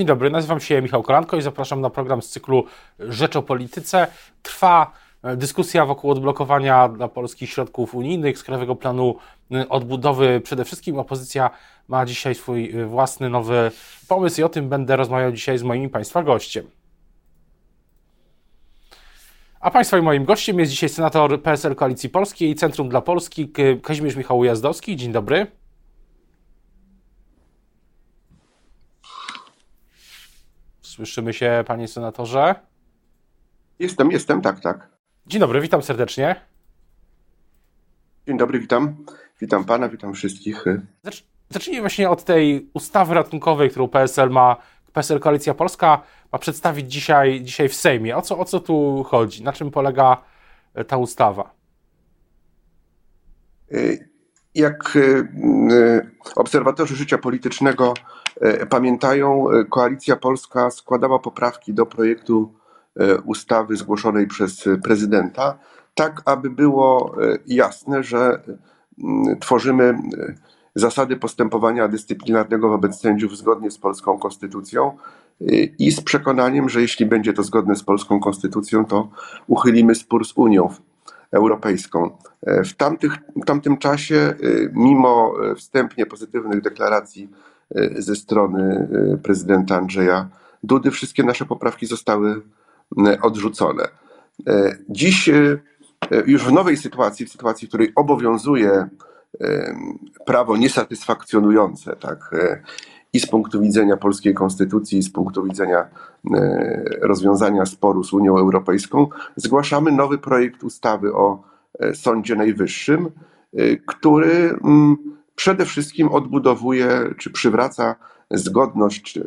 Dzień dobry, nazywam się Michał Kolanko i zapraszam na program z cyklu Rzecz o Polityce. Trwa e, dyskusja wokół odblokowania dla polskich środków unijnych z Krajowego Planu e, Odbudowy. Przede wszystkim opozycja ma dzisiaj swój e, własny nowy pomysł i o tym będę rozmawiał dzisiaj z moim Państwa gościem. A Państwa i moim gościem jest dzisiaj senator PSL Koalicji Polskiej, Centrum dla Polski, Kazimierz Michał Ujazdowski. Dzień dobry. Słyszymy się, panie senatorze? Jestem, jestem, tak, tak. Dzień dobry, witam serdecznie. Dzień dobry, witam. Witam pana, witam wszystkich. Zacznijmy właśnie od tej ustawy ratunkowej, którą PSL ma, PSL Koalicja Polska ma przedstawić dzisiaj, dzisiaj w Sejmie. O co, o co tu chodzi? Na czym polega e, ta ustawa? E, jak e, obserwatorzy życia politycznego E, pamiętają, e, Koalicja Polska składała poprawki do projektu e, ustawy zgłoszonej przez prezydenta, tak aby było jasne, że mm, tworzymy zasady postępowania dyscyplinarnego wobec sędziów zgodnie z polską konstytucją i z przekonaniem, że jeśli będzie to zgodne z polską konstytucją, to uchylimy spór z Unią Europejską. W, tamtych, w tamtym czasie, mimo wstępnie pozytywnych deklaracji E, ze strony e, prezydenta Andrzeja Dudy. Wszystkie nasze poprawki zostały odrzucone. E, dziś, już w nowej sytuacji, w sytuacji, w której obowiązuje prawo niesatysfakcjonujące, tak, i z punktu widzenia polskiej konstytucji, i z punktu widzenia rozwiązania sporu z Unią Europejską, zgłaszamy nowy projekt ustawy o Sądzie Najwyższym, który przede wszystkim odbudowuje czy przywraca zgodność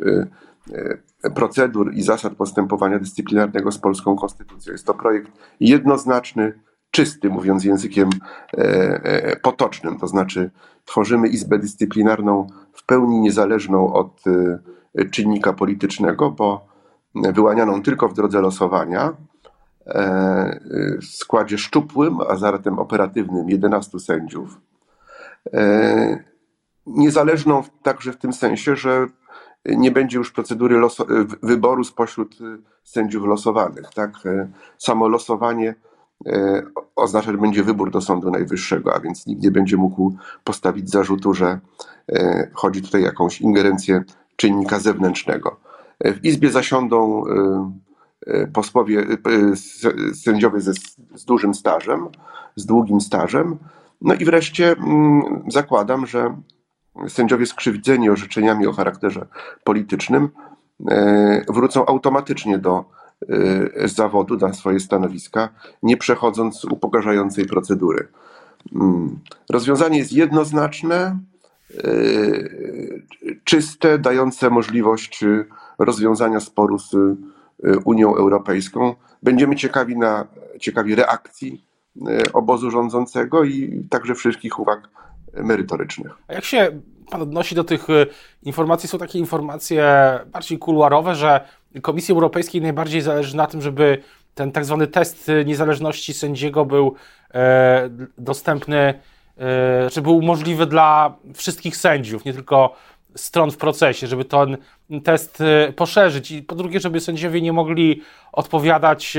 procedur i zasad postępowania dyscyplinarnego z polską konstytucją. Jest to projekt jednoznaczny, czysty, mówiąc językiem e, e, potocznym, to znaczy tworzymy Izbę Dyscyplinarną pełni niezależną od y, czynnika politycznego, bo wyłanianą tylko w drodze losowania, e, w składzie szczupłym, a zarazem operatywnym 11 sędziów, E, niezależną także w tym sensie, że nie będzie już procedury wyboru spośród e, sędziów losowanych. Tak? E, samo losowanie oznaczać będzie wybór do Sądu Najwyższego, a więc nikt nie będzie mógł postawić zarzutu, że chodzi tutaj o jakąś ingerencję czynnika zewnętrznego. W Izbie zasiądą posłowie, sędziowie ze, z dużym stażem, z długim stażem, no i wreszcie mm, zakładam, że sędziowie skrzywdzeni orzeczeniami o charakterze politycznym e, wrócą automatycznie do e, zawodu, na swoje stanowiska, nie przechodząc upokarzającej procedury. Mm, rozwiązanie jest jednoznaczne, e, czyste, dające możliwość rozwiązania sporu z Unią Europejską. Będziemy ciekawi, na, ciekawi reakcji obozu rządzącego i także wszystkich uwag merytorycznych. A jak się Pan odnosi do tych e, informacji? Są takie informacje bardziej kuluarowe, że Komisji Europejskiej najbardziej zależy na tym, żeby ten tak zwany test niezależności sędziego był e, dostępny, e, był możliwy dla wszystkich sędziów, nie tylko stron w procesie, żeby ten test e, poszerzyć i po drugie, żeby sędziowie nie mogli odpowiadać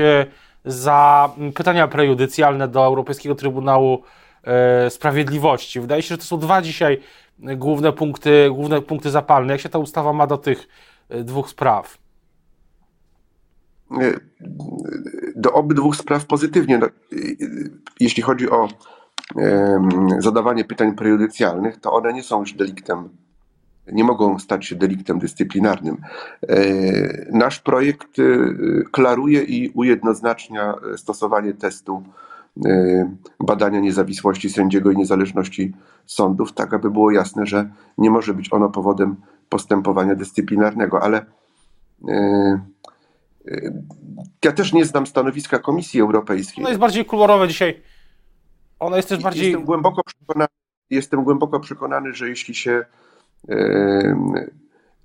za pytania prejudycjalne do Europejskiego Trybunału e, Sprawiedliwości. Wydaje się, że to są dwa dzisiaj główne punkty, główne punkty zapalne. Jak się ta ustawa ma do tych e, dwóch spraw? E, do obydwu spraw pozytywnie. No, jeśli chodzi o zadawanie pytań prejudycjalnych, to one nie są już deliktem nie mogą stać się deliktem dyscyplinarnym. E, nasz projekt e, klaruje i ujednoznacznia stosowanie testu e, badania niezawisłości sędziego i niezależności sądów, tak aby było jasne, że nie może być ono powodem postępowania dyscyplinarnego, ale ja też nie znam stanowiska Komisji Europejskiej. Ono jest bardziej kolorowe dzisiaj. Ono jest też bardziej. Jestem głęboko przekonany, jestem głęboko przekonany że jeśli się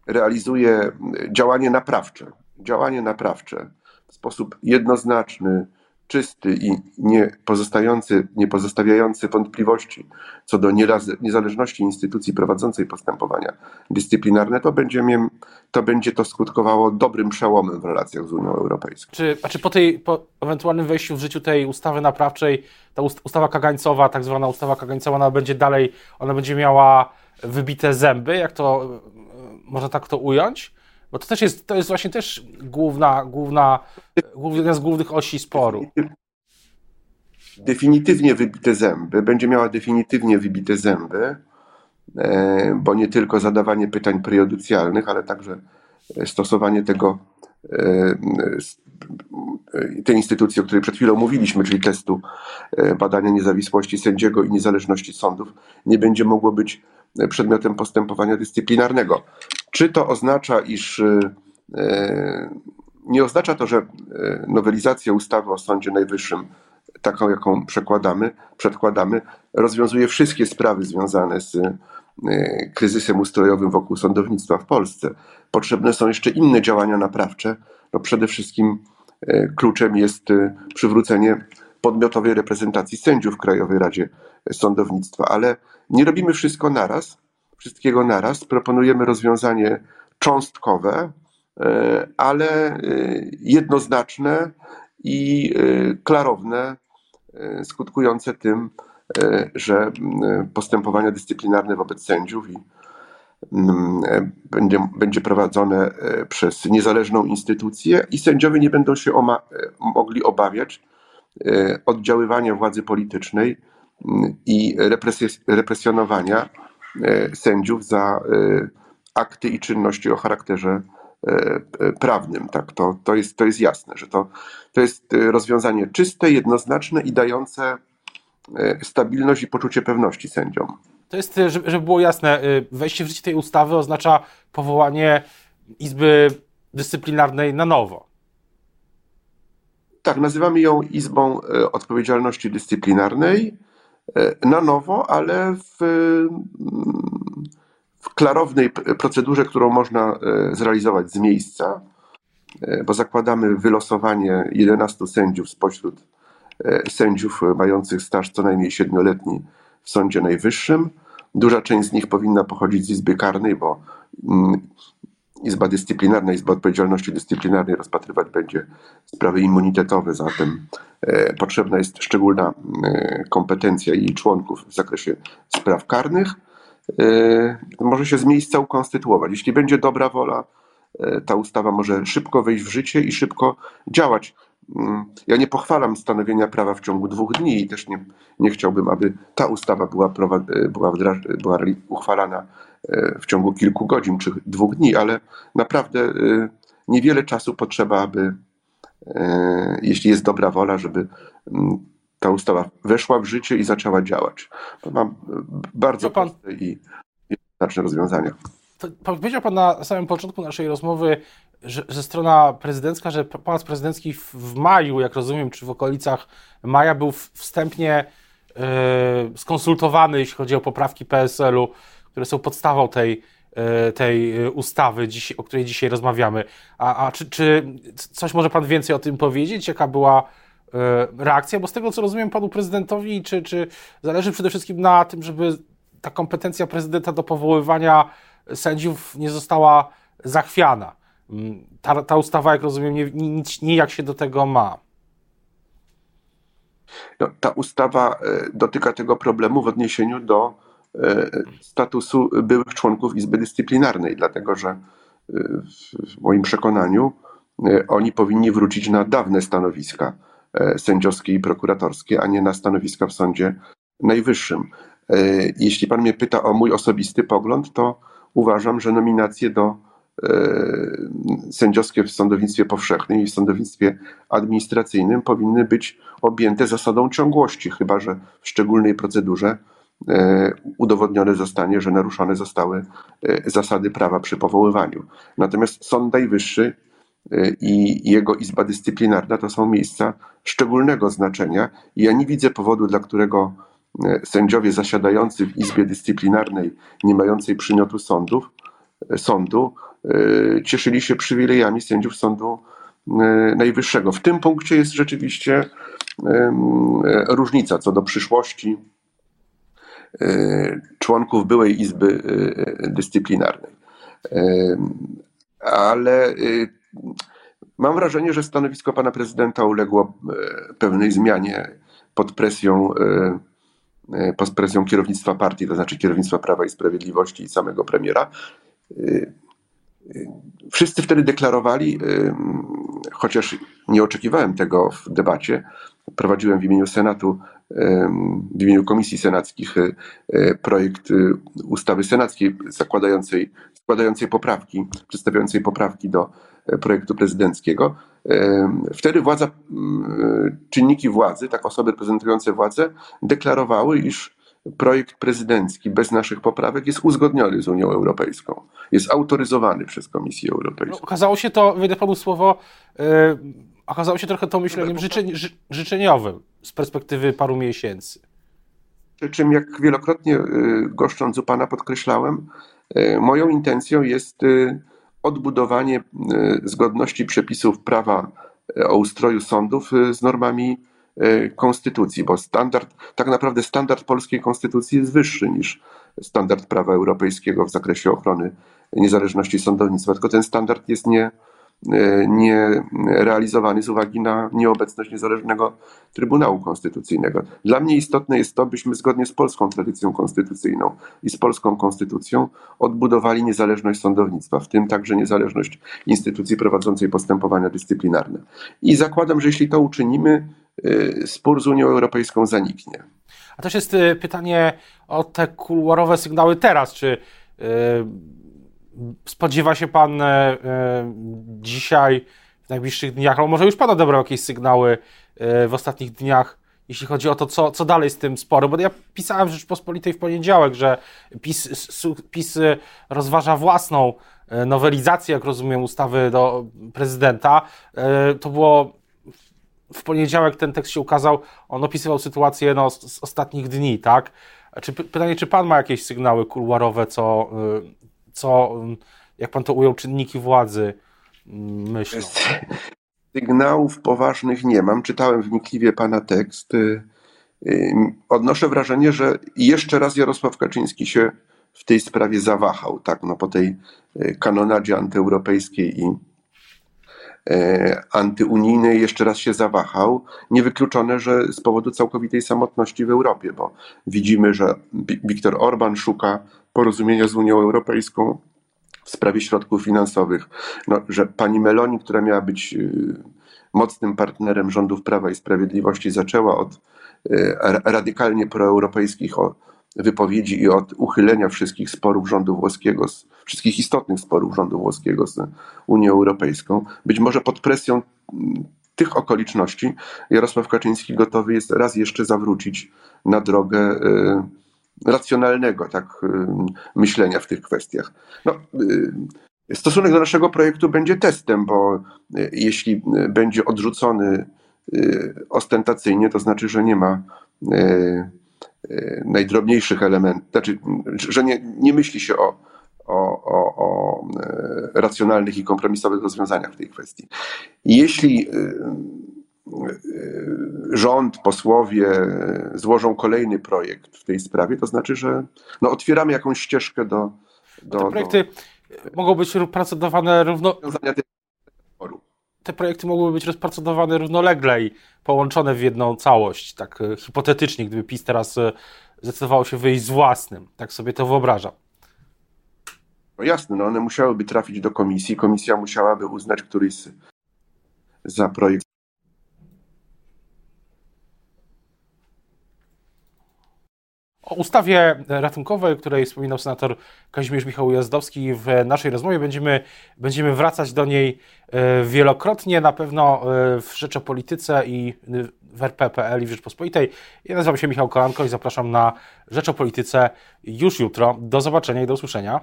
realizuje działanie naprawcze, działanie naprawcze w sposób jednoznaczny, czysty i nie, pozostający, nie pozostawiający wątpliwości co do niezależności instytucji prowadzącej postępowania dyscyplinarne, to będzie, to będzie to skutkowało dobrym przełomem w relacjach z Unią Europejską. Czy, a czy po tej po ewentualnym wejściu w życiu tej ustawy naprawczej, ta ustawa kagańcowa, tak zwana ustawa kagańcowa, ona będzie dalej, ona będzie miała wybite zęby, jak to można tak to ująć? Bo to też jest, to jest właśnie też główna, główna, jedna z głównych osi sporu. Definitywnie wybite zęby, będzie miała definitywnie wybite zęby, e, bo nie tylko zadawanie pytań prejudycjalnych, ale także stosowanie tego, e, tej instytucji, o której przed chwilą mówiliśmy, czyli testu e, badania niezawisłości sędziego i niezależności sądów, nie będzie mogło być przedmiotem postępowania dyscyplinarnego. Czy to oznacza, iż e, nie oznacza to, że e, nowelizacja ustawy o Sądzie Najwyższym, taką jaką przekładamy, przedkładamy, rozwiązuje wszystkie sprawy związane z e, kryzysem ustrojowym wokół sądownictwa w Polsce. Potrzebne są jeszcze inne działania naprawcze. No przede wszystkim kluczem jest przywrócenie podmiotowej reprezentacji sędziów w Krajowej Radzie Sądownictwa, ale nie robimy wszystko naraz, wszystkiego naraz. Proponujemy rozwiązanie cząstkowe, e, ale e, jednoznaczne i e, klarowne, skutkujące tym, że postępowania dyscyplinarne wobec sędziów i będzie, będzie prowadzone przez niezależną instytucję i sędziowie nie będą się oma, mogli obawiać oddziaływania władzy politycznej i represjonowania sędziów za e, akty i czynności o charakterze e, prawnym. Tak, to, to, jest, to jest jasne, że to, to jest rozwiązanie czyste, jednoznaczne i dające stabilność i poczucie pewności sędziom. To jest, żeby było jasne, wejście w życie tej ustawy oznacza powołanie Izby Dyscyplinarnej na nowo. Tak, nazywamy ją Izbą Odpowiedzialności Dyscyplinarnej E, na nowo, ale w, w klarownej procedurze, którą można e, zrealizować z miejsca, e, bo zakładamy wylosowanie 11 sędziów spośród sędziów mających staż co najmniej siedmioletni w Sądzie Najwyższym. Duża część z nich powinna pochodzić z Izby Karnej, bo mm, Izba Dyscyplinarna, Izba Odpowiedzialności Dyscyplinarnej rozpatrywać będzie sprawy immunitetowe, zatem e, potrzebna jest szczególna e, kompetencja jej członków w zakresie spraw karnych. E, może się z miejsca ukonstytuować. Jeśli będzie dobra wola, ta ustawa może szybko wejść w życie i szybko działać. Mm, ja nie pochwalam stanowienia prawa w ciągu dwóch dni i też nie, nie chciałbym, aby ta ustawa była, była, była uchwalana w ciągu kilku godzin czy dwóch dni, ale naprawdę e, niewiele czasu potrzeba, aby, e, jeśli jest dobra wola, żeby mm, ta ustawa weszła w życie i zaczęła działać. To mam bardzo pan... proste i jednoznaczne rozwiązania. powiedział Pan na samym początku naszej rozmowy, że, że strona prezydencka, że pałac prezydencki w, w, maju, jak rozumiem, czy w okolicach maja był wstępnie yy, skonsultowany, jeśli chodzi o poprawki PSL-u, które są podstawą tej, yy, tej ustawy, dziś, o której dzisiaj rozmawiamy. A, a czy, czy, coś może Pan więcej o tym powiedzieć? Jaka była yy, reakcja? Bo z tego, co rozumiem panu prezydentowi, czy, czy zależy przede wszystkim na tym, żeby ta kompetencja prezydenta do powoływania sędziów nie została zachwiana ta, ta ustawa, jak rozumiem, nie, nic, się do tego ma. No, ta ustawa e, dotyka tego problemu w odniesieniu do e, statusu byłych członków Izby Dyscyplinarnej, dlatego że e, w moim przekonaniu oni powinni wrócić na dawne stanowiska sędziowskie i prokuratorskie, a nie na stanowiska w Sądzie Najwyższym. Jeśli pan mnie pyta o mój osobisty pogląd, to uważam, że nominacje do E, sędziowskie w sądownictwie powszechnym i w sądownictwie administracyjnym powinny być objęte zasadą ciągłości, chyba że w szczególnej procedurze e, udowodnione zostanie, że naruszone zostały e, zasady prawa przy powoływaniu. Natomiast Sąd Najwyższy i jego Izba Dyscyplinarna to są miejsca szczególnego znaczenia ja nie widzę powodu, dla którego sędziowie zasiadający w Izbie Dyscyplinarnej, nie mającej przymiotu sądów, sądu, E, cieszyli się przywilejami sędziów Sądu e, Najwyższego. W tym punkcie jest rzeczywiście różnica co do przyszłości członków byłej Izby Dyscyplinarnej. Ale mam wrażenie, że stanowisko pana prezydenta uległo pewnej zmianie pod presją pod presją kierownictwa partii, to znaczy kierownictwa Prawa i Sprawiedliwości i samego premiera. Wszyscy wtedy deklarowali, chociaż nie oczekiwałem tego w debacie, prowadziłem w imieniu Senatu, w imieniu komisji senackich projekt ustawy senackiej zakładającej, składającej poprawki, przedstawiającej poprawki do projektu prezydenckiego. Wtedy władza, czynniki władzy, tak osoby reprezentujące władzę, deklarowały, iż projekt prezydencki bez naszych poprawek jest uzgodniony z Unią Europejską. Jest autoryzowany przez Komisję Europejską. No, okazało się to, wyjdę panu słowo, okazało się trochę to myśleniem życzeń, ży, życzeniowym z perspektywy paru miesięcy. Przy czym, jak wielokrotnie yy, goszcząc u pana podkreślałem, yy, moją intencją jest odbudowanie e, zgodności przepisów prawa o ustroju sądów z normami konstytucji, bo standard, tak naprawdę standard polskiej konstytucji jest wyższy niż standard prawa europejskiego w zakresie ochrony niezależności sądownictwa, tylko ten standard jest nie, nie realizowany z uwagi na nieobecność niezależnego Trybunału Konstytucyjnego. Dla mnie istotne jest to, byśmy zgodnie z polską tradycją konstytucyjną i z polską konstytucją odbudowali niezależność sądownictwa, w tym także niezależność instytucji prowadzącej postępowania dyscyplinarne. I zakładam, że jeśli to uczynimy, e, spór z Unią Europejską zaniknie. A też jest e, pytanie o te kuluarowe sygnały teraz, czy spodziewa się Pan e, e, dzisiaj, w najbliższych dniach, albo może już Pan odebrał jakieś sygnały e, w ostatnich dniach, jeśli chodzi o to, co, co dalej z tym sporem? Bo ja pisałem w Rzeczpospolitej w poniedziałek, że PiS, PiS rozważa własną nowelizację, jak rozumiem, ustawy do prezydenta. To było w poniedziałek ten tekst się ukazał, on opisywał sytuację no, z, z ostatnich dni, tak? Czy, pytanie, czy pan ma jakieś sygnały kuluarowe, co, co, jak pan to ujął, czynniki władzy mm, myślą? Sygnałów poważnych nie mam. Czytałem wnikliwie pana tekst. Y, y, odnoszę wrażenie, że jeszcze raz Jarosław Kaczyński się w tej sprawie zawahał, tak, no po tej y, kanonadzie antyeuropejskiej i antyunijnej jeszcze raz się zawahał. Niewykluczone, że z powodu całkowitej samotności w Europie, bo widzimy, że Viktor Orban szuka porozumienia z Unią Europejską w sprawie środków finansowych, no, że pani Meloni, która miała być y, mocnym partnerem rządów Prawa i Sprawiedliwości, zaczęła od y, radykalnie proeuropejskich wypowiedzi i od uchylenia wszystkich sporów rządu włoskiego, wszystkich istotnych sporów rządu włoskiego z Unią Europejską. Być może pod presją mm, tych okoliczności Jarosław Kaczyński gotowy jest raz jeszcze zawrócić na drogę y, racjonalnego tak, y, myślenia w tych kwestiach. No, y, stosunek do naszego projektu będzie testem, bo y, jeśli będzie odrzucony ostentacyjnie, to znaczy, że nie ma najdrobniejszych elementów, znaczy, że nie, nie myśli się o, o, o, o racjonalnych i kompromisowych rozwiązaniach w tej kwestii. Jeśli rząd, posłowie złożą kolejny projekt w tej sprawie, to znaczy, że no, otwieramy jakąś ścieżkę do. do te projekty do, mogą być procedowane równo. Te projekty mogłyby być rozpracowane równolegle i połączone w jedną całość, tak e, hipotetycznie, gdyby PiS teraz e, zdecydowało się wyjść z własnym. Tak sobie to wyobrażam. No jasne, no one musiałyby trafić do komisji. Komisja musiałaby uznać któryś za projekt O ustawie ratunkowej, o której wspominał senator Kazimierz Michał Jazdowski w naszej rozmowie, będziemy, będziemy wracać do niej e, wielokrotnie, na pewno e, w Rzeczopolityce i w RP.pl i w Rzeczpospolitej. Ja nazywam się Michał Kolanko i zapraszam na Rzeczopolityce już jutro. Do zobaczenia i do usłyszenia.